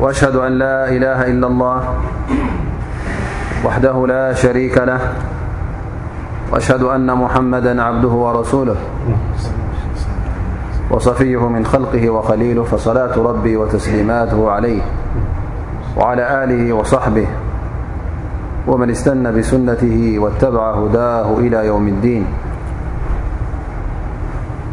وأشهد أن لا إله إلا الله وحده لا شريك له وأشهد أن محمدا عبده ورسوله وصفيه من خلقه وخليله فصلاة ربي وتسليماته عليه وعلى آله وصحبه ومن استن بسنته واتبع هداه إلى يوم الدين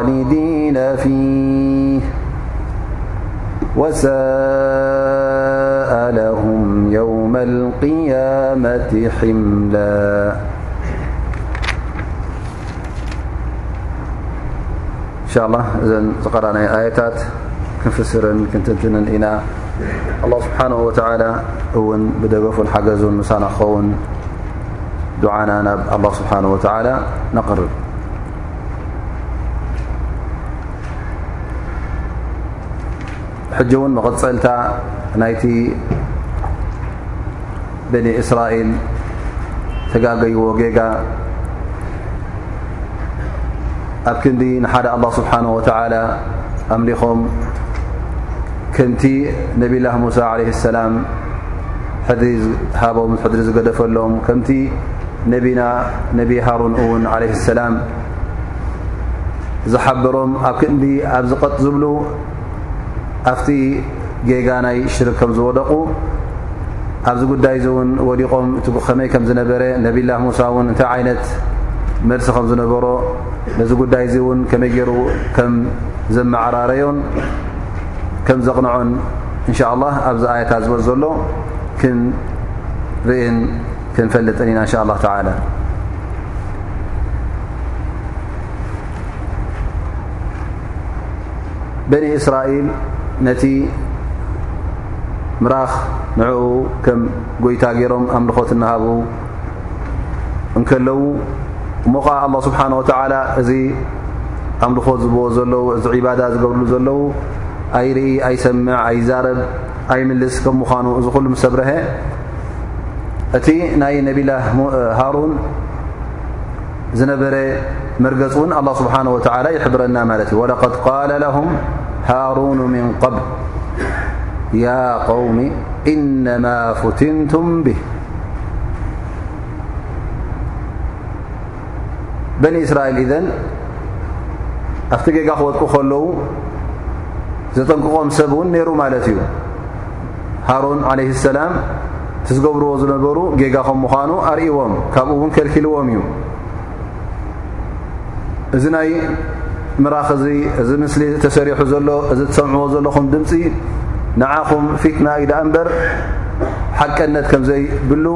الدين فيه وساءلهم يوم القيامة حملا إن شا الله ذن قرأني آيتات كفسر تتنن الله سبحانه وتعالى ون بدف حجن نخون دعانا ن الله سبحانه وتعالى نقرب ሕጂ እውን መቐፀልታ ናይቲ በኒ እስራኤል ተጋገይዎ ጌጋ ኣብ ክንዲ ንሓደ ኣላ ስብሓን ወተላ ኣምሊኾም ከምቲ ነብላ ሙሳ ዓለ ሰላም ሕድሪ ዝሃቦም ሕድሪ ዝገደፈሎም ከምቲ ነቢና ነቢ ሃሩን እውን ዓለ ሰላም ዝሓበሮም ኣብ ክንዲ ኣብ ዝቐጥ ዝብሉ ኣብቲ ጌጋ ናይ ሽርክ ከም ዝወደቑ ኣብዚ ጉዳይ እዚ እውን ወዲቖም እቲ ከመይ ከም ዝነበረ ነብላ ሙሳ እውን እንታይ ዓይነት መልሲ ከም ዝነበሮ ነዚ ጉዳይ እዚ እውን ከመይ ገይሩ ከም ዘመዓራረዮን ከም ዘቕንዖን እንሻ ኣላ ኣብዚ ኣያታ ዝበ ዘሎ ክንርእን ክንፈልጥን ኢና እንሻ ላ ተላ በኒ እስራኤል ነቲ ምራኽ ንዕኡ ከም ጎይታ ገይሮም ኣምልኾት እናሃቡ እንከለዉ እሞ ኸዓ ኣላ ስብሓን ወተዓላ እዚ ኣምልኾ ዝብዎ ዘለዉ እዚ ዒባዳ ዝገብርሉ ዘለዉ ኣይርኢ ኣይሰምዕ ኣይዛረብ ኣይምልስ ከም ምዃኑ እዚ ኹሉ ምስ ኣብረሀ እቲ ናይ ነቢላ ሃሩን ዝነበረ መርገፅ እውን ኣላ ስብሓን ወተዓላ ይሕብረና ማለት እዩ ወለቐድ ቃለ ለሁም ሃሩኑ ምን ቐብል ያ ቐውሚ እነማ ፍትንቱም ብህ በኒ እስራኤል ኢዘን ኣብቲ ጌጋ ክወጥቁ ከለዉ ዘጠንቅቖም ሰብ እውን ነይሩ ማለት እዩ ሃሮን ዓለይ ሰላም እቲ ዝገብርዎ ዝነበሩ ጌጋ ከም ምዃኑ ኣርእዎም ካብኡ እውን ከልኪልዎም እዩ እዚ ናይ ምራኽ እዚ እዚ ምስሊ ተሰሪሑ ዘሎ እዚ ትሰምዕዎ ዘለኹም ድምፂ ንዓኹም ፊትና እዩ ደኣ እምበር ሓቀነት ከም ዘይብሉ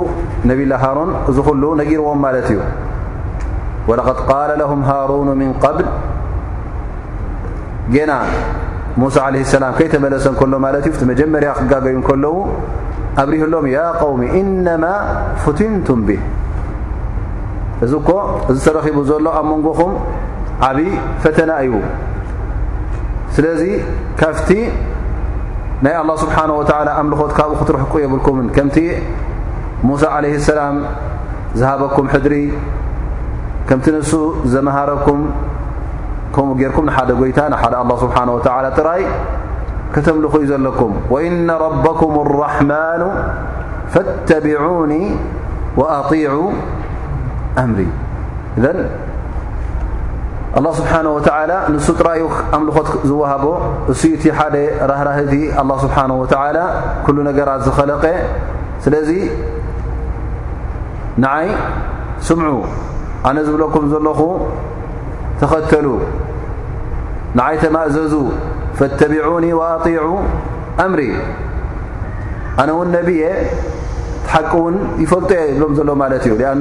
ነብላ ሃሮን እዚ ኩሉ ነጊርዎም ማለት እዩ ወለቐድ ቃለ ለሁም ሃሩኑ ምን ቐብል ጌና ሙሳ ዓለ ሰላም ከይተመለሰ እንከሎ ማለት እዩ እቲ መጀመርያ ክጋገዩ እንከለዉ ኣብሪህሎም ያ ቀውሚ እነማ ፍትንቱም ብህ እዚ እኮ እዚ ተረኺቡ ዘሎ ኣብ መንጎኹም ዓብዪ ፈተና እዩ ስለዚ ካብቲ ናይ ኣላ ስብሓን ወተላ ኣምልኾት ካብኡ ክትረሕቁ የብልኩምን ከምቲ ሙሳ ዓለህ ሰላም ዝሃበኩም ሕድሪ ከምቲ ንሱ ዘመሃረኩም ከምኡ ጌርኩም ንሓደ ጎይታ ንሓደ ኣላ ስብሓን ወተላ ጥራይ ከተምልኹ እዩ ዘለኩም ወእነ ረበኩም ራሕማኑ ፈተቢዑኒ ወኣጢዑ ኣምሪ እዘን ኣላ ስብሓን ወተላ ንሱ ጥራዩ ኣምልኾት ዝወሃቦ እሱ እቲ ሓደ ራህራህ እቲ ኣላ ስብሓን ወተላ ኩሉ ነገራት ዝኸለቀ ስለዚ ንዓይ ስምዑ ኣነ ዝብለኩም ዘለኹ ተኸተሉ ንዓይ ተማእዘዙ ፈተቢዑኒ ወኣጢዑ ኣምሪ ኣነ እውን ነቢ እየ ሓቂ እውን ይፈልጡ እየ ይብሎም ዘሎ ማለት እዩ ኣ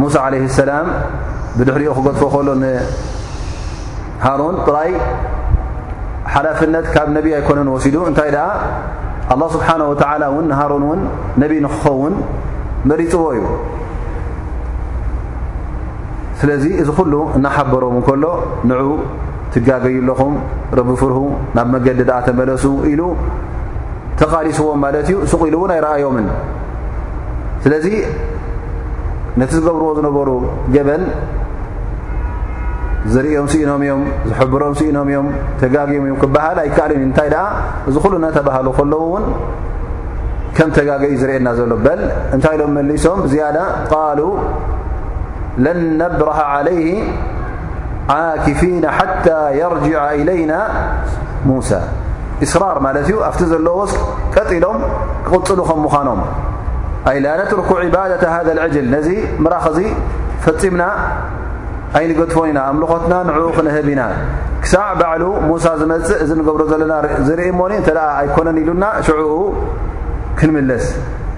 ሙሳ ዓለ ሰላም ብድሕሪኡ ክገድፎ ከሎ ንሃሮን ጥራይ ሓላፍነት ካብ ነቢ ኣይኮነን ወሲዱ እንታይ ደኣ ኣላ ስብሓን ወተላ እውን ንሃሮን እውን ነቢ ንክኸውን መሪፅዎ እዩ ስለዚ እዚ ኩሉ እናሓበሮም እንከሎ ንዑ ትጋገዩ ኣለኹም ረቢ ፍርሁ ናብ መገዲ ድኣ ተመለሱ ኢሉ ተቓሊስዎም ማለት እዩ ሱቕ ኢሉ እውን ኣይረኣዮምን ስለዚ ነቲ ዝገብርዎ ዝነበሩ ገበን ዝርእዮም ስኢኖም እዮም ዝሕብሮም ስኢኖም እዮም ተጋግዮም እዮም ክበሃል ኣይከኣልን እንታይ ደኣ እዚ ኩሉ እናተባሃሉ ከለዉ እውን ከም ተጋገ እዩ ዝርእየና ዘሎ በል እንታይ ኢሎም መሊሶም ብዝያዳ ቃሉ ለን ነብረሃ ዓለይህ ዓኪፊና ሓታ የርጅዓ ኢለይና ሙሳ እስራር ማለት እዩ ኣብቲ ዘለዎስ ቀጥ ኢሎም ክቕፅሉ ከም ምዃኖም ኣይ ላነትርኩ ዕባደተ ሃ ዕጅል ነዚ ምራኽ እዚ ፈፂምና ኣይንገድፎን ኢና ኣምልኾትና ንዕኡ ክንህብ ኢና ክሳዕ ባዕሉ ሙሳ ዝመፅእ እዚ ንገብሮ ዘለና ዝርኢ ሞኒ እንተ ኣይኮነን ኢሉና ሽዕኡ ክንምለስ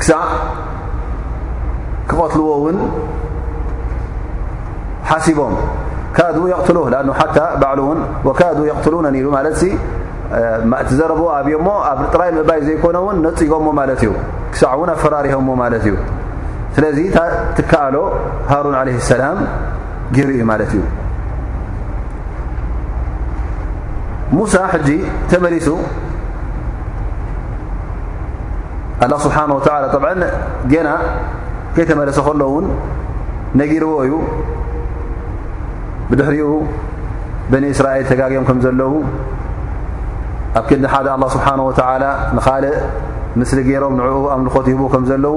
ክሳዕ ክቐትልዎ ውን ሓሲቦም ካዱ የቕትሉ ኣ ሓታ ባዕሉ ውን ወካዱ የቕትሉነ ሉ ማለት እ ዘረብ ኣብዮ ሞ ኣብ ጥራይ ምእባይ ዘይኮነ ውን ነፂጎሞ ማለት እዩ ክሳዕ ውን ኣፈራሪሆሞ ማለት እዩ ስለዚ ትከኣሎ ሃሩን ዓለ ሰላም ገይሩ እዩ ማለት እዩ ሙሳ ሕጂ ተመሊሱ ኣላ ስብሓን ወተላ ጠብዐ ጌና ከይተመለሰ ከሎ እውን ነጊርዎ እዩ ብድሕሪኡ በኒ እስራኤል ተጋግዮም ከም ዘለዉ ኣብ ክንዲ ሓደ ኣላ ስብሓን ወተላ ንኻልእ ምስሊ ገይሮም ንዕኡ ኣምልኾት ይህቡ ከም ዘለዉ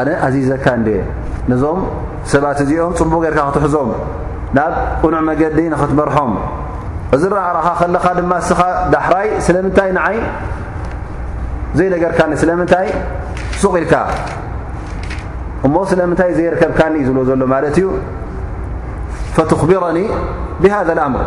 ኣነ ኣዚዘካ እንድየ ነዞም ሰባት እዚኦም ጽቡቕ ጌርካ ክትሕዞም ናብ ቕኑዕ መገዲ ንኽትመርሖም እዚ ራእራኻ ከለኻ ድማ እስኻ ዳሕራይ ስለምንታይ ንዓይ ዘይነገርካኒ ስለምንታይ ሱቕ ኢልካ እሞ ስለምንታይ ዘይርከብካኒ እዩ ዝብሎ ዘሎ ማለት እዩ ፈትኽቢረኒ ብሃذ ኣምር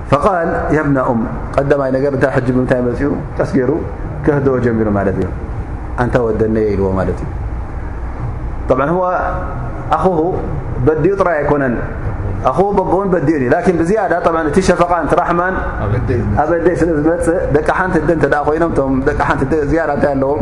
ፈቃል የብናኡም ቀዳማይ ነገር እንታይ ሕጂ ብምንታይ መፅኡ ቀስ ገይሩ ከህደኦ ጀሚሩ ማለት እዩ ኣንታ ወደነየ ኢልዎ ማለት እዩ ጠብዓ ህዋ ኣኹሁ በዲኡ ጥራይ ኣይኮነን ኣኹሁ በቦኡን በዲኡ እዩ ላኪን ብዝያዳ ጠ እቲ ሸፈቃን ትራሕማን ኣበደይ ስለ ዝመፅእ ደቂ ሓንቲ ደ እንተ ኮይኖም ቶም ደቂ ሓንቲ ደ ዝያዳ እንታይ ኣለዎም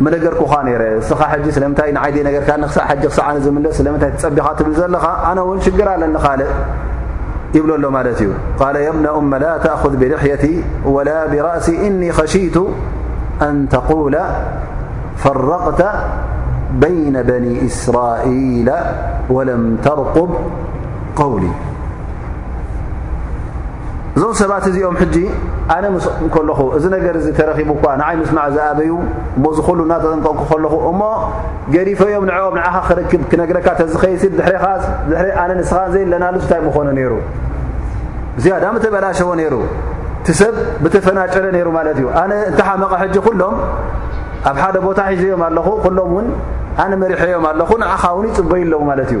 منرك لن ن ل لمن تب ل ل عنا ون شر لنل يبل له لت ي قال يا ابن أم لا تأخذ بلحيتي ولا برأسي إني خشيت أن تقول فرقت بين بني إسرائيل ولم ترقب قولي እዞም ሰባት እዚኦም ሕጂ ኣነ ምስ ከለኹ እዚ ነገር እዚ ተረኺቡ እኳ ንዓይ ምስማዕ ዝኣበዩ እሞ እዚ ኩሉ እናተጠንቀቕኩ ከለኹ እሞ ገዲፈዮም ንዕኦም ንዓኻ ክርክብ ክነግረካ ተዝኸይሲ ድሕሪኻ ድሕሪ ኣነ ንስኻ ዘየለናሉ እንታይ ምኾነ ነይሩ ዝያዳ ምተበላሸወ ነይሩ እቲ ሰብ ብተፈናጨረ ነይሩ ማለት እዩ ኣነ እንተሓመቐ ሕጂ ኩሎም ኣብ ሓደ ቦታ ሒዘዮም ኣለኹ ኩሎም እውን ኣነ መሪሐዮም ኣለኹ ንዓኻ እውን ይፅበዩ ኣለዉ ማለት እዩ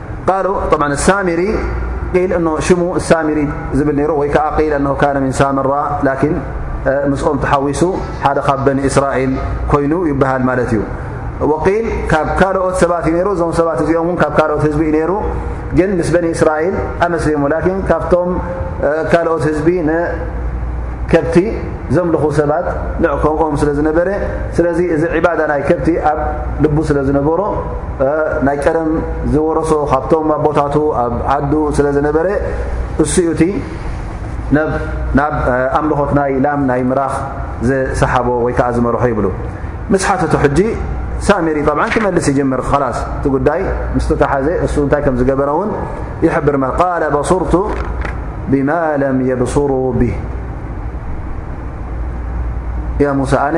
ቃሉ ሳሚሪ ቂል እኖ ሽሙ ሳሚሪ ዝብል ነሩ ወይ ከዓ ቂል እነሁ ካነ ምን ሳምራ ላኪን ምስኦም ተሓዊሱ ሓደ ካብ በኒ እስራኤል ኮይኑ ይበሃል ማለት እዩ ወቂል ካብ ካልኦት ሰባት እዩ ነሩ እዞም ሰባት እዚኦም ውን ካብ ካልኦት ህዝቢ እዩ ነሩ ግን ምስ በኒ እስራኤል ኣመስሊሙ ላኪን ካብቶም ካልኦት ህዝቢ ንከብቲ ዘምልኹ ሰባት ንዕ ከምኦም ስለ ዝነበረ ስለዚ እዚ ዕባዳ ናይ ከብቲ ኣብ ልቡ ስለ ዝነበሮ ናይ ቀደም ዝወረሶ ካብቶም ኣቦታቱ ኣብ ዓዱ ስለ ዝነበረ እሱ ዩ እቲ ናብ ኣምልኾት ናይ ላም ናይ ምራኽ ዝሰሓቦ ወይ ከዓ ዝመርሖ ይብሉ ምስ ሓተቱ ሕጂ ሳሚሪ ብዓ ክመልስ ይጀምር ላስ እቲ ጉዳይ ምስ ተተሓዘ እሱ እንታይ ከም ዝገበረ ውን ይሕብር መ ቃል በሱርቱ ብማ ለም የብሱሩ ብህ ያ ሙሳ ኣነ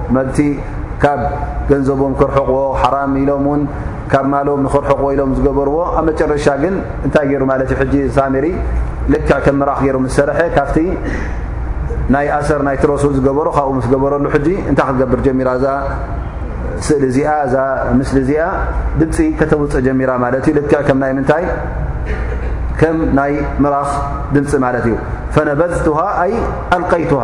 መልቲ ካብ ገንዘቦም ክርሕቕዎ ሓራም ኢሎም እውን ካብ ማሎም ንክርሕቕዎ ኢሎም ዝገበርዎ ኣብ መጨረሻ ግን እንታይ ገይሩ ማለት እዩ ሕጂ ሳሜሪ ልክዕ ከም ምራኽ ገይሩ ምስ ሰርሐ ካብቲ ናይ ኣሰር ናይ ትረሱል ዝገበሮ ካብኡ ምስ ገበረሉ ሕጂ እንታይ ክትገብር ጀሚራ እዛ ስእሊ እዚኣ እዛ ምስሊ እዚኣ ድምፂ ከተውፅእ ጀሚራ ማለት እዩ ልክዕ ከም ናይ ምንታይ ከም ናይ ምራኽ ድምፂ ማለት እዩ ፈነበዝቱሃ ኣይ ኣልቀይቱሃ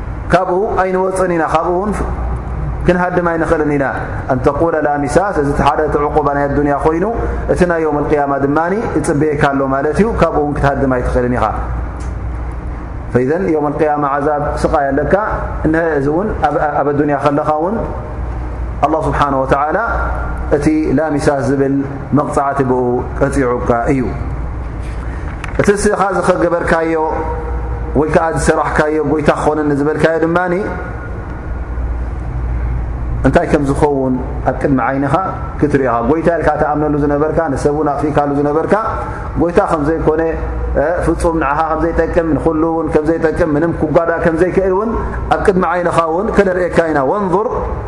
ካብኡ ኣይንወፅእን ኢና ካብኡ ውን ክንሃድም ኣይንኽእልን ኢና ኣንተቁለ ላሚሳስ እዚ ሓደ እቲ ዕቁባ ናይ ኣዱንያ ኮይኑ እቲ ናይ ዮም ቅያማ ድማ እፅበየካ ኣሎ ማለት እዩ ካብኡ ውን ክትሃድም ኣይትኽእልን ኢኻ ፈዘን ዮም ቅያማ ዓዛብ ስቃይ ኣለካ እሀ እዚ እውን ኣብ ኣዱንያ ከለኻ ውን ኣላ ስብሓን ወተላ እቲ ላሚሳስ ዝብል መቕጻዕቲ ብኡ ቀጺዑካ እዩ እቲ ስኻ ዝኸገበርካዮ ወይ ከዓ ዝሰራሕካዮ ጎይታ ክኾነኒ ዝበልካዮ ድማ እንታይ ከም ዝኸውን ኣብ ቅድሚ ዓይንኻ ክትሪኦ ጎይታ ኢልካ ተኣምነሉ ዝነበርካ ንሰብ ን ኣጥፊካሉ ዝነበርካ ጎይታ ከምዘይኮነ ፍፁም ንዓኻ ከምዘይጠቅም ንኩሉ ውን ከምዘይጠቅም ምንም ክጓዳእ ከምዘይክእል እውን ኣብ ቅድሚ ዓይንኻ እውን ከነርእካ ኢና ወንር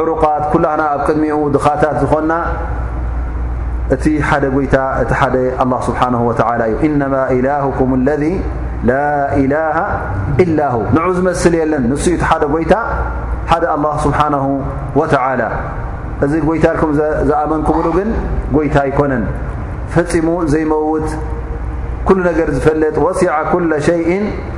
ዕሩቓት ኩላህና ኣብ ቅድሚኡ ድኻታት ዝኾንና እቲ ሓደ ጎይታ እቲ ሓደ ኣላ ስብሓን ወተላ እዩ ኢነማ ኢላሁኩም ለذ ላ ኢላሃ ኢላ ሁ ንዑ ዝመስል የለን ንሱ እቲ ሓደ ጎይታ ሓደ ኣላ ስብሓን ወተላ እዚ ጎይታ ልኩም ዝኣመንኩምሉ ግን ጎይታ ኣይኮነን ፈፂሙ ዘይመውት ኩሉ ነገር ዝፈለጥ ወሲዐ ኩለ ሸይን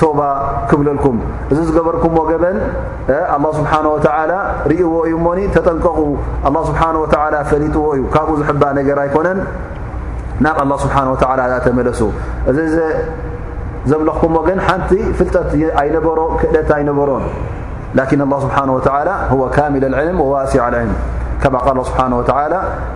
ቶባ ክብለልኩም እዚ ዝገበርኩምዎ ገበን ኣላ ስብሓን ወተዓላ ርእዎ እዩ እሞኒ ተጠንቀቑ ኣላ ስብሓን ወተዓላ ፈሊጥዎ እዩ ካብኡ ዝሕባእ ነገር ኣይኮነን ናብ ኣላ ስብሓን ወተዓላ እኣ ተመለሱ እዚ ዘምለኽኩምዎ ግን ሓንቲ ፍልጠት ኣይነበሮ ክእለት ኣይነበሮን ላኪን ኣላ ስብሓን ወተዓላ ዋ ካሚል ኣልዕልም ወዋሲዕ ኣልዕልም ከማ ቃል ስብሓን ወተዓላ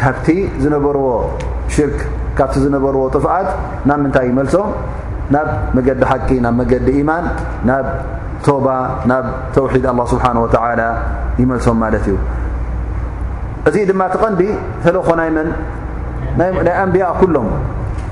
ካብቲ ዝነበርዎ ሽርክ ካብቲ ዝነበርዎ ጥፍኣት ናብ ምንታይ ይመልሶም ናብ መገዲ ሓቂ ናብ መገዲ ኢማን ናብ ቶባ ናብ ተውሒድ ኣላ ስብሓን ወተላ ይመልሶም ማለት እዩ እዚ ድማ ትቐንዲ ተለኾ ናይ መን ናይ ኣንብያ ኩሎም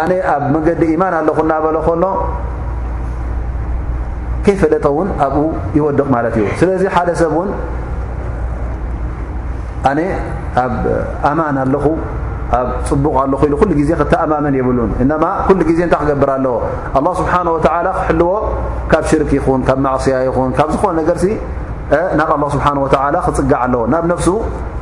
ኣነ ኣብ መንገዲ ኢማን ኣለኹ እናበለ ከሎ ከይፈለጠ እውን ኣብኡ ይወድቕ ማለት እዩ ስለዚ ሓደ ሰብ እውን ኣነ ኣብ ኣማን ኣለኹ ኣብ ፅቡቕ ኣለኹ ኢሉ ኩሉ ግዜ ክተኣማመን የብሉን እነማ ኩሉ ግዜ እንታይ ክገብር ኣለዎ ኣላ ስብሓን ወተላ ክሕልዎ ካብ ሽርክ ይኹን ካብ ማዕስያ ይኹን ካብ ዝኾነ ነገርሲ ናብ ኣላ ስብሓን ወተላ ክፅጋዕ ኣለዎ ናብ ነፍሱ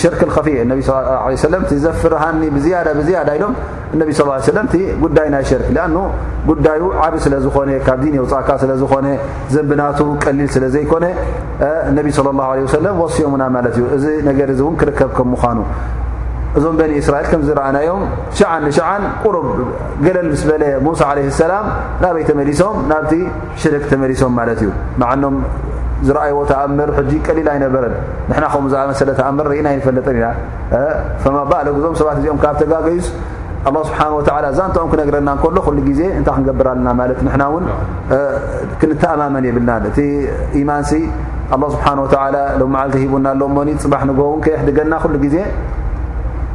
ሽርክ ኸፊ ነ ስ ዘፍርሃኒ ብዝያዳ ብዝያዳ ኢሎም እነቢ ስ ሰለም ቲ ጉዳይ ናይ ሽርክ ኣ ጉዳዩ ዓብ ስለ ዝኾነ ካብ ዲን የውፃእካ ስለ ዝኾነ ዘንብናቱ ቀሊል ስለ ዘይኮነ እነቢ ስለ ላ ለ ሰለም ወስዮሙና ማለት እዩ እዚ ነገር እዚ እውን ክርከብ ከም ምዃኑ እዞም በኒ እስራኤል ከም ዝረኣናዮም ሸዓን ንሸዓን ቁሩብ ገለል ምስ በለ ሙሳ ዓለ ሰላም ናበይ ተመሊሶም ናብቲ ሽርክ ተመሊሶም ማለት እዩ ማዓኖም ዝረኣይዎ ተኣምር ሕጂ ቀሊል ኣይነበረን ንሕና ከምኡ ዝኣመሰለ ተኣምር ርኢና ኣይንፈለጥን ኢና ፈማ ባእ ለግዞም ሰባት እዚኦም ካብ ተጋገዩስ ኣላ ስብሓን ወተላ ዛንታኦም ክነግረና ከሎ ኩሉ ግዜ እንታይ ክንገብር ኣለና ማለት ንሕና እውን ክንተኣማመን የብልና እቲ ኢማንሲ ኣላ ስብሓን ወተላ ሎ መዓልቲ ሂቡና ኣሎሞኒ ፅባሕ ንጎውን ከየሕድገና ኩሉ ግዜ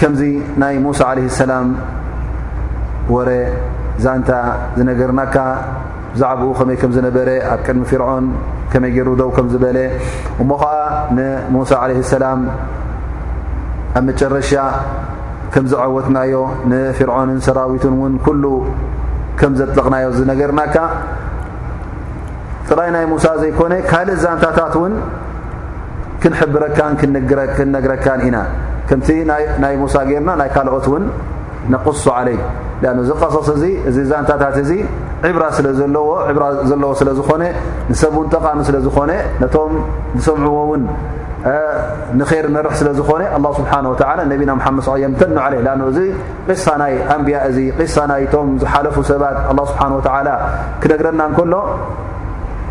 ከምዚ ናይ ሙሳ ዓለ ሰላም ወረ ዛንታ ዝነገርናካ ብዛዕባኡ ከመይ ከም ዝነበረ ኣብ ቅድሚ ፍርዖን ከመይ ገይሩ ደው ከም ዝበለ እሞ ኸዓ ንሙሳ ዓለ ሰላም ኣብ መጨረሻ ከም ዝዐወትናዮ ንፍርዖንን ሰራዊትን እውን ኩሉ ከም ዘጥለቕናዮ ዝነገርናካ ጥራይ ናይ ሙሳ ዘይኮነ ካልእ ዛንታታት እውን ክንሕብረካን ክንነግረካን ኢና ከምቲ ናይ ሙሳ ገርና ናይ ካልኦት ውን ነቕሱ ዓለይ ኣ እዚ ቀሰስ እዚ እዚ ዛንታታት እዚ ዕብራ ስለዘለዎ ዕብራ ዘለዎ ስለ ዝኾነ ንሰብ ውን ጠቓሚ ስለ ዝኾነ ነቶም ዝሰምዕዎ ውን ንኼር መርሕ ስለ ዝኾነ ኣላ ስብሓን ወላ ነቢና ሓመድ ስ የምተኖ ዓለ ኣ እዚ ቂሳ ናይ ኣንብያ እዚ ቂሳ ናይቶም ዝሓለፉ ሰባት ኣላ ስብሓን ወተዓላ ክነግረና እንከሎ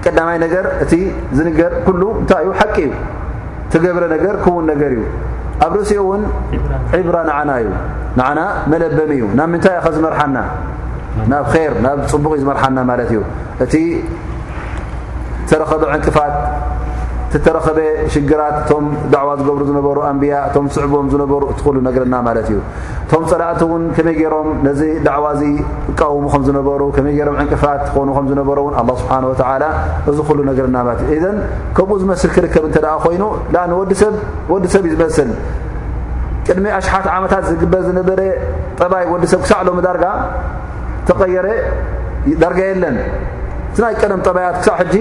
ቀዳማይ ነገር እቲ ዝንገር ኩሉ እንታይ እዩ ሓቂ እዩ ትገብረ ነገር ክውን ነገር እዩ ኣብ ርእሲኡ እውን ዒብራ ንዓና እዩ ንዓና መለበሚ እዩ ናብ ምንታይ እኸ ዝመርሓና ናብ ኼር ናብ ፅቡቕ እዩ ዝመርሓና ማለት እዩ እቲ ተረኸበ ዕንቅፋት እቲተረኸበ ሽግራት እቶም ዳዕዋ ዝገብሩ ዝነበሩ ኣንብያ እቶም ዝስዕቡም ዝነበሩ እቲ ኩሉ ነገረና ማለት እዩ እቶም ጸላእቲ እውን ከመይ ገይሮም ነዚ ዳዕዋ እዚ ይቃወሙ ከም ዝነበሩ ከመይ ገይሮም ዕንቅፋት ክኾኑ ከም ዝነበሩ እውን ኣላ ስብሓን ወተዓላ እዚ ኩሉ ነገርና ማለት እዩ እዘን ከምኡ ዝመስል ክርከብ እንተ ደኣ ኮይኑ ኣ ንወዲ ሰብ ወዲ ሰብ እዩ ዝመስል ቅድሚ ኣሽሓት ዓመታት ዝግበር ዝነበረ ጠባይ ወዲ ሰብ ክሳዕ ሎሚ ዳርጋ ተቐየረ ዳርጋ የለን እቲ ናይ ቀደም ጠባያት ክሳዕ ሕጂ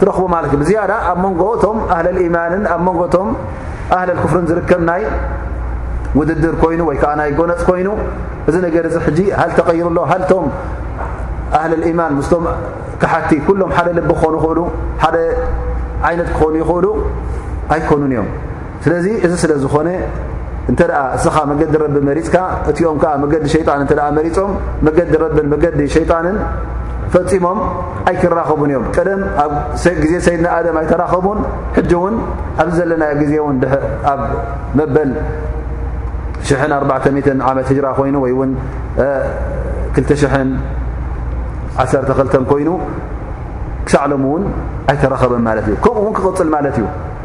ትረኽቡ ማለት እዩ ብዝያዳ ኣብ መንጎ እቶም ኣህለልኢማንን ኣብ መንጎ እቶም ኣህለል ክፍርን ዝርከብ ናይ ውድድር ኮይኑ ወይ ከዓ ናይ ጎነፅ ኮይኑ እዚ ነገር እዚ ሕጂ ሃል ተቀይሩ ኣሎ ሃልቶም ኣህለል ኢማን ምስቶም ክሓቲ ኩሎም ሓደ ልቢ ክኾኑ ይኽእሉ ሓደ ዓይነት ክኾኑ ይኽእሉ ኣይኮኑን እዮም ስለዚ እዚ ስለ ዝኾነ እንተ እስኻ መገዲ ረቢ መሪፅካ እቲኦም ከዓ መገዲ ሸይጣን እተ መሪፆም መገዲ ረብን መገዲ ሸይጣንን ፈጺሞም ኣይክራኸቡን እዮም ቀደም ኣብ ግዜ ሰይድና ኣደም ኣይተራኸቡን ሕጂ እውን ኣብዚ ዘለናዮ ግዜ እውን ኣብ መበል ሽ 4 ዓመት ህጅራ ኮይኑ ወይ ውን 212 ኮይኑ ክሳዕ ሎም እውን ኣይተረኸበን ማለት እዩ ከምኡእውን ክቕፅል ማለት እዩ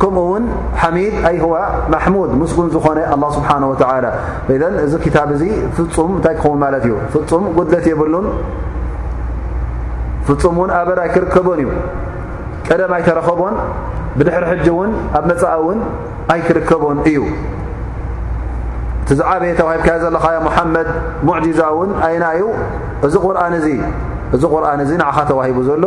ከምኡ ውን ሓሚድ ኣይዋ ማሙድ ምስጉን ዝኾነ ኣ ስብሓ እዚ ክታብ እዚ ፍፁም እንታይ ክኸውን ማለት እዩ ፍፁም ጉድለት የብሉን ፍፁም ውን ኣበር ኣይክርከቦን እዩ ቀደም ኣይተረኸቦን ብድሕሪ ሕጂ ውን ኣብ መፃኢ ውን ኣይክርከቦን እዩ እቲ ዝዓበየ ተዋሂብካዮ ዘለኻ ሙሓመድ ሙዕጂዛ ውን ኣይና እዩ እዚ ቁርን እዚ እዚ ቁርን እዚ ንዓኻ ተዋሂቡ ዘሎ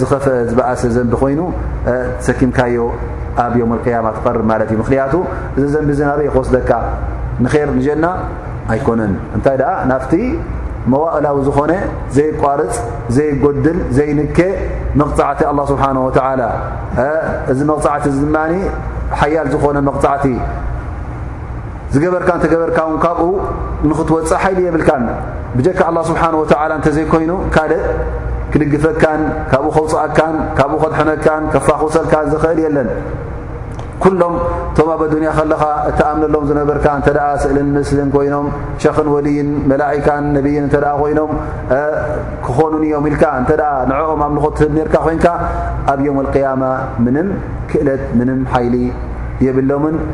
ዝኸፈ ዝበኣሰ ዘንቢ ኮይኑ ሰኪምካዮ ኣብ ዮም ያማ ትቐርብ ማለት እዩ ምክንያቱ እዚ ዘንቢ ዚ ናበይ ክወስደካ ንር ንጀና ኣይኮነን እንታይ ደኣ ናብቲ መዋእላዊ ዝኾነ ዘይቋርፅ ዘይጎድል ዘይንከ መቕፃዕቲ ኣላ ስብሓን ወተላ እዚ መቕፃዕቲ ድማ ሓያል ዝኾነ መቕፃዕቲ ዝገበርካን ተገበርካ ውን ካብኡ ንኽትወጽእ ሓይሊ የብልካን ብጀካ ኣላ ስብሓን ወተዓላ እንተዘይኮይኑ ካልእ ክድግፈካን ካብኡ ከውፅኣካን ካብኡ ከድሕነካን ከፋኹሰልካን ዝኽእል የለን ኩሎም እቶም ኣብ ኣዱንያ ከለኻ እተኣምነሎም ዝነበርካ እንተ ስእልን ምስልን ኮይኖም ሸኽን ወልይን መላእካን ነብይን እንተ ኮይኖም ክኾኑን እዮም ኢልካ እንተ ንዕኦም ኣምልኾ ትህብ ነርካ ኮይንካ ኣብ ዮም ኣልቅያማ ምንም ክእለት ምንም ሓይሊ የብሎምን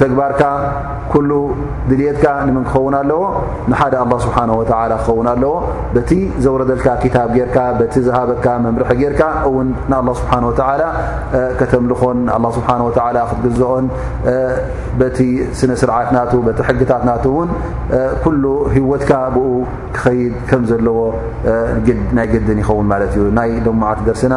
ተግባርካ ኩሉ ድልየትካ ንምን ክኸውን ኣለዎ ንሓደ ኣላ ስብሓን ወተላ ክኸውን ኣለዎ በቲ ዘውረደልካ ክታብ ጌርካ በቲ ዝሃበካ መምርሒ ጌርካ እውን ንኣላ ስብሓን ወተላ ከተምልኾን ንኣ ስብሓ ወላ ክትግዝኦን በቲ ስነ ስርዓት ናቱ በቲ ሕግታት ናቱ እውን ኩሉ ህወትካ ብኡ ክኸይድ ከም ዘለዎ ናይ ግድን ይኸውን ማለት እዩ ናይ ዶማዓት ደርስና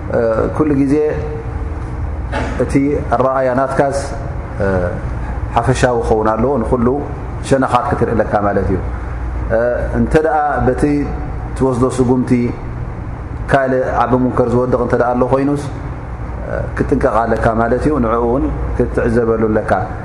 ኩሉ ግዜ እቲ ኣረኣያ ናትካስ ሓፈሻዊ ክኸውን ኣለዎ ንኩሉ ሸነኻት ክትርእለካ ማለት እዩ እንተ በቲ ትወስዶ ስጉምቲ ካልእ ዓቢ ሙንከር ዝወድቕ እተ ኣሎ ኮይኑስ ክጥንቀቕ ኣለካ ማለት እዩ ንዕኡ እውን ክትዕዘበሉ ኣለካ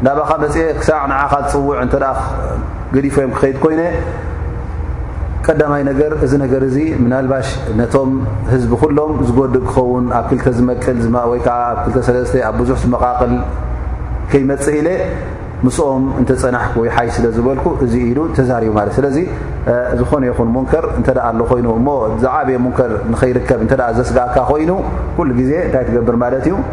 እንዳባኻ መፅኤ ክሳዕ ንዓኻ ዝፅውዕ እንተ ገዲፎዮም ክኸይድ ኮይነ ቀዳማይ ነገር እዚ ነገር እዚ ምናልባሽ ነቶም ህዝቢ ኩሎም ዝጎድእ ክኸውን ኣብ ክልተ ዝመቅል ወይ ከዓ ኣብ ክልተ ሰለስተ ኣብ ብዙሕ ዝመቓቕል ከይመፅእ ኢለ ምስኦም እንተፀናሕኩ ወይ ሓይ ስለ ዝበልኩ እዚ ኢሉ ተዛሪቡ ማለት ስለዚ ዝኾነ ይኹን ሙንከር እንተ ኣሎ ኮይኑ እሞ ዝዓበየ ሙንከር ንኸይርከብ እንተ ዘስጋእካ ኮይኑ ኩሉ ግዜ እንታይ ትገብር ማለት እዩ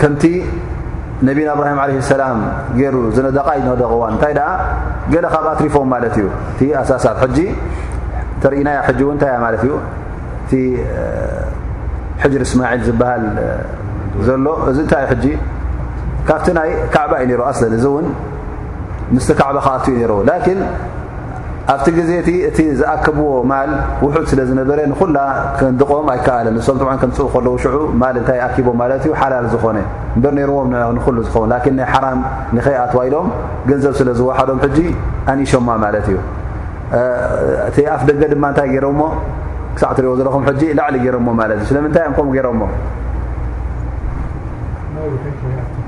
ከምቲ ነቢና እብራሂም ዓለ ሰላም ገይሩ ዝነደቓ ይነደቕዋ እንታይ ደኣ ገለ ካብ ኣትሪፎም ማለት እዩ እቲ ኣሳሳት ሕጂ ተርእናያ ሕጂ እውን እንታይ እያ ማለት እዩ እቲ ሕጅር እስማዒል ዝበሃል ዘሎ እዚ እንታይ ሕጂ ካብቲ ናይ ካዕባ እዩ ነይሩ ኣስለን እዚ እውን ምስቲ ካዕባ ክኣትዩ ነይሩ ላኪን ኣብቲ ግዜ እቲ እቲ ዝኣከብዎ ማል ውሑድ ስለ ዝነበረ ንኹላ ክንድቖም ኣይከኣለን ንሶም ብ ከምፅኡ ከለዉ ሽዑ ማል እንታይ ኣኪቦ ማለት እዩ ሓላል ዝኾነ እበር ነይርዎም ንኩሉ ዝኸውን ላኪን ናይ ሓራም ንከይኣትዋ ኢሎም ገንዘብ ስለ ዝወሓዶም ሕጂ ኣንሾማ ማለት እዩ እቲ ኣፍ ደገ ድማ እንታይ ገይሮሞ ክሳዕ ትሪእዎ ዘለኹም ሕጂ ላዕሊ ገይሮሞ ማለት እዩ ስለምንታይ እዮም ከምኡ ገይሮሞ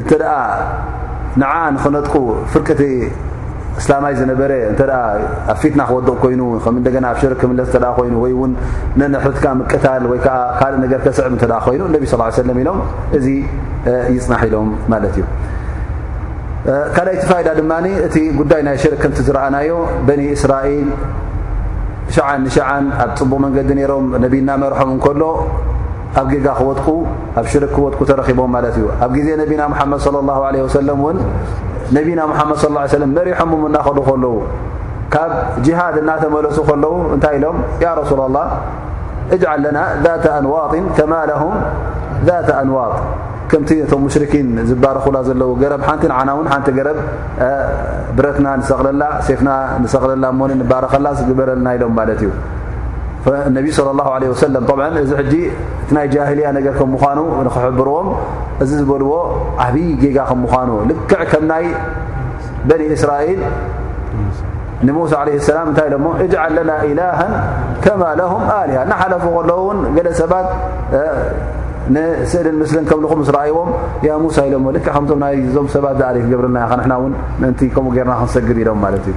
እተ ንዓኣ ንክነጥቁ ፍርቂቲ እስላማይ ዝነበረ እተ ኣብ ፊትና ክወድቕ ኮይኑ ከም እንደገና ኣብ ሽርክ ክምለስ እተ ኮይኑ ወይ እውን ነንሕትካ ምቅታል ወይ ከዓ ካልእ ነገር ከስዕብ እተ ኮይኑ እነቢ ስ ሰለም ኢሎም እዚ ይፅናሕ ኢሎም ማለት እዩ ካልይቲ ፋይዳ ድማ እቲ ጉዳይ ናይ ሽርክ ከምቲ ዝረኣናዮ በኒ እስራኤል ሸዓን ንሸዓን ኣብ ፅቡቕ መንገዲ ነይሮም ነቢ እናመርሖም እንከሎ ኣብ ጌጋ ክወድቁ ኣብ ሽርክ ክወድቁ ተረኺቦም ማለት እዩ ኣብ ግዜ ነቢና ሙሓመድ صለ ላሁ ለ ወሰለም እውን ነቢና ሙሓመድ ስ ላ ሰለም መሪሖምም እናኸዱ ከለዉ ካብ ጅሃድ እናተመለሱ ከለዉ እንታይ ኢሎም ያ ረሱላ ላህ እጅዓል ለና ዛተ ኣንዋጢን ከማ ለሁም ዛተ ኣንዋጥ ከምቲ እቶም ሙሽርኪን ዝባረኹላ ዘለዉ ገረብ ሓንቲ ንዓና እውን ሓንቲ ገረብ ብረትና ንሰቕለላ ሴፍና ንሰቕለላ እሞኒ ንባረኸላ ዝግበረልና ኢሎም ማለት እዩ ነቢ صለ ላه ለ ወሰለም ብ እዚ ሕጂ እቲ ናይ ጃህልያ ነገር ከም ምዃኑ ንክሕብርዎም እዚ ዝበልዎ ዓብዪ ጌጋ ከም ምዃኑ ልክዕ ከም ናይ በኒ እስራኤል ንሙሳ ለ ሰላም እንታይ ኢሎሞ እጅዓል ለና ኢላሃ ከማ ለሁም ኣሊሃ እናሓለፉ ከለዉ እውን ገለ ሰባት ንስእልን ምስልን ከምልኹ ምስ ረኣይዎም ያ ሙሳ ኢሎሞ ልክ ከምቶም ናይዞም ሰባት ዝኣ ክገብርልና ያ ንሕና እውን ምእንቲ ከምኡ ገርና ክንሰግድ ኢሎም ማለት እዩ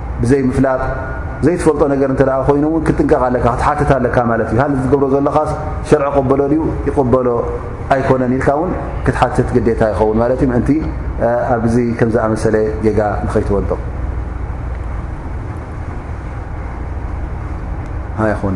ብዘይ ምፍላጥ ዘይትፈልጦ ነገር እንተ ኮይኑ እውን ክጥንቀቕ ኣለካ ክትሓትት ኣለካ ማለት እዩ ሃሊ ዝገብሮ ዘለካ ሸርዒ ቅበሎ ድዩ ይቕበሎ ኣይኮነን ኢልካ እውን ክትሓትት ግዴታ ይኸውን ማለት እዩ ምእንቲ ኣብዚ ከም ዝኣመሰለ ጌጋ ንኸይትወልጦ ይኹን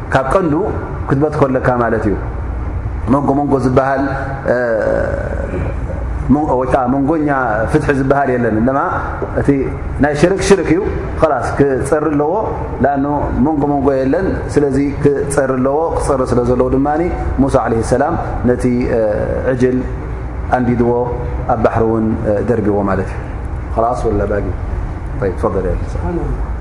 ካብ ቀንዱ ክትበጽ ኮለካ ማለት እዩ መንጎ መንጎ ዝበሃል ወይ ከዓ መንጎኛ ፍትሒ ዝበሃል የለን እማ እቲ ናይ ሽርክ ሽርክ እዩ ላስ ክፀሪ ኣለዎ ኣ መንጎ መንጎ የለን ስለዚ ክፀሪ ኣለዎ ክፀሪ ስለ ዘለዎ ድማ ሙሳ ለ ሰላም ነቲ ዕጅል ኣንዲድዎ ኣብ ባሕሪ እውን ደርብዎ ማለት እዩ ላ ላ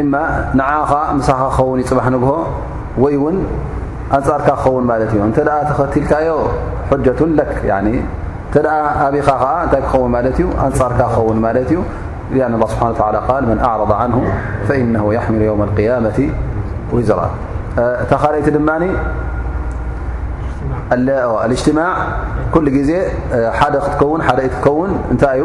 እማ ንዓኻ ምሳኻ ክኸውን ዩ ፅባሕ ንግሆ ወይ ውን ኣንፃርካ ክኸውን ማለት እዩ እንተ ተኸትልካዮ ጀቱን ለክ እተ ኣብኻ ከዓ እንታይ ክኸውን ማለት እዩ ኣንፃርካ ክኸውን ማለት እዩ ን ላ ስብሓ ል መን ኣዕረ ን ፈኢነ የሕምሉ ዮም ያመቲ ዊዝራ እታ ካልይቲ ድማ እጅትማዕ ኩሉ ግዜ ሓደ ክትከውን ሓደ ክትከውን እንታይ እዩ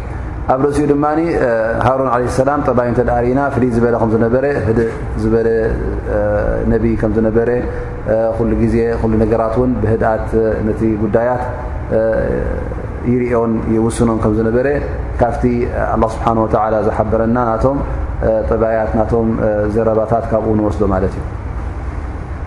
ኣብ ርእሲኡ ድማ ሃሮን ለ ሰላም ጠባይ እተ ርኢና ፍልይ ዝበለ ከም ዝነበረ ህድእ ዝበለ ነብይ ከም ዝነበረ ኩሉ ግዜ ኩሉ ነገራት እውን ብህድኣት ነቲ ጉዳያት ይርኦን ይውስኖን ከም ዝነበረ ካብቲ ኣላ ስብሓን ወተላ ዝሓበረና ናቶም ጠባያት ናቶም ዘረባታት ካብኡ ንወስዶ ማለት እዩ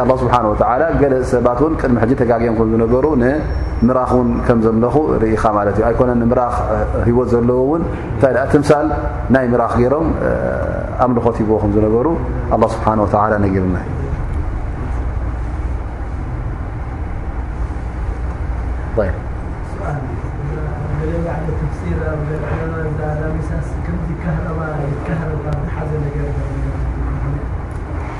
ኣላ ስብሓን ወተላ ገለ ሰባት እውን ቅድሚ ሕጂ ተጋግዮም ከም ዝነበሩ ንምራኽ እውን ከም ዘምለኹ ርኢኻ ማለት እዩ ኣይኮነን ንምራኽ ህይወት ዘለዎ እውን እንታይ ደኣ ትምሳል ናይ ምራኽ ገይሮም ኣምልኾት ሂቦ ከም ዝነበሩ ኣላ ስብሓን ወተላ ነጊርና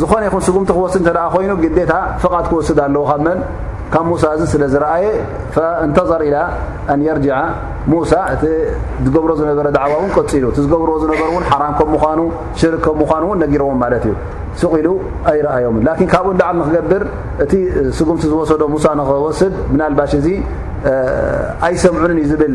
ዝኾነ ይኹን ስጉምቲ ክወስድ እንተ ኮይኑ ግዴታ ፍቓድ ክወስድ ኣለዎ ካብ መን ካብ ሙሳ እዚ ስለ ዝረኣየ እንተዘር ኢላ ኣን የርጅዓ ሙሳ እቲ ዝገብሮ ዝነበረ ዳዕዋ እውን ቀፂሉ እቲ ዝገብርዎ ዝነበሩ እውን ሓራም ከም ምኳኑ ሽርክ ከም ምኳኑ እውን ነጊርዎም ማለት እዩ ስቕ ኢሉ ኣይረኣዮም ላኪን ካብኡ ዳዕል ንክገብር እቲ ስጉምቲ ዝወሰዶ ሙሳ ንክወስድ ምናልባሽ እዚ ኣይሰምዑንን እዩ ዝብል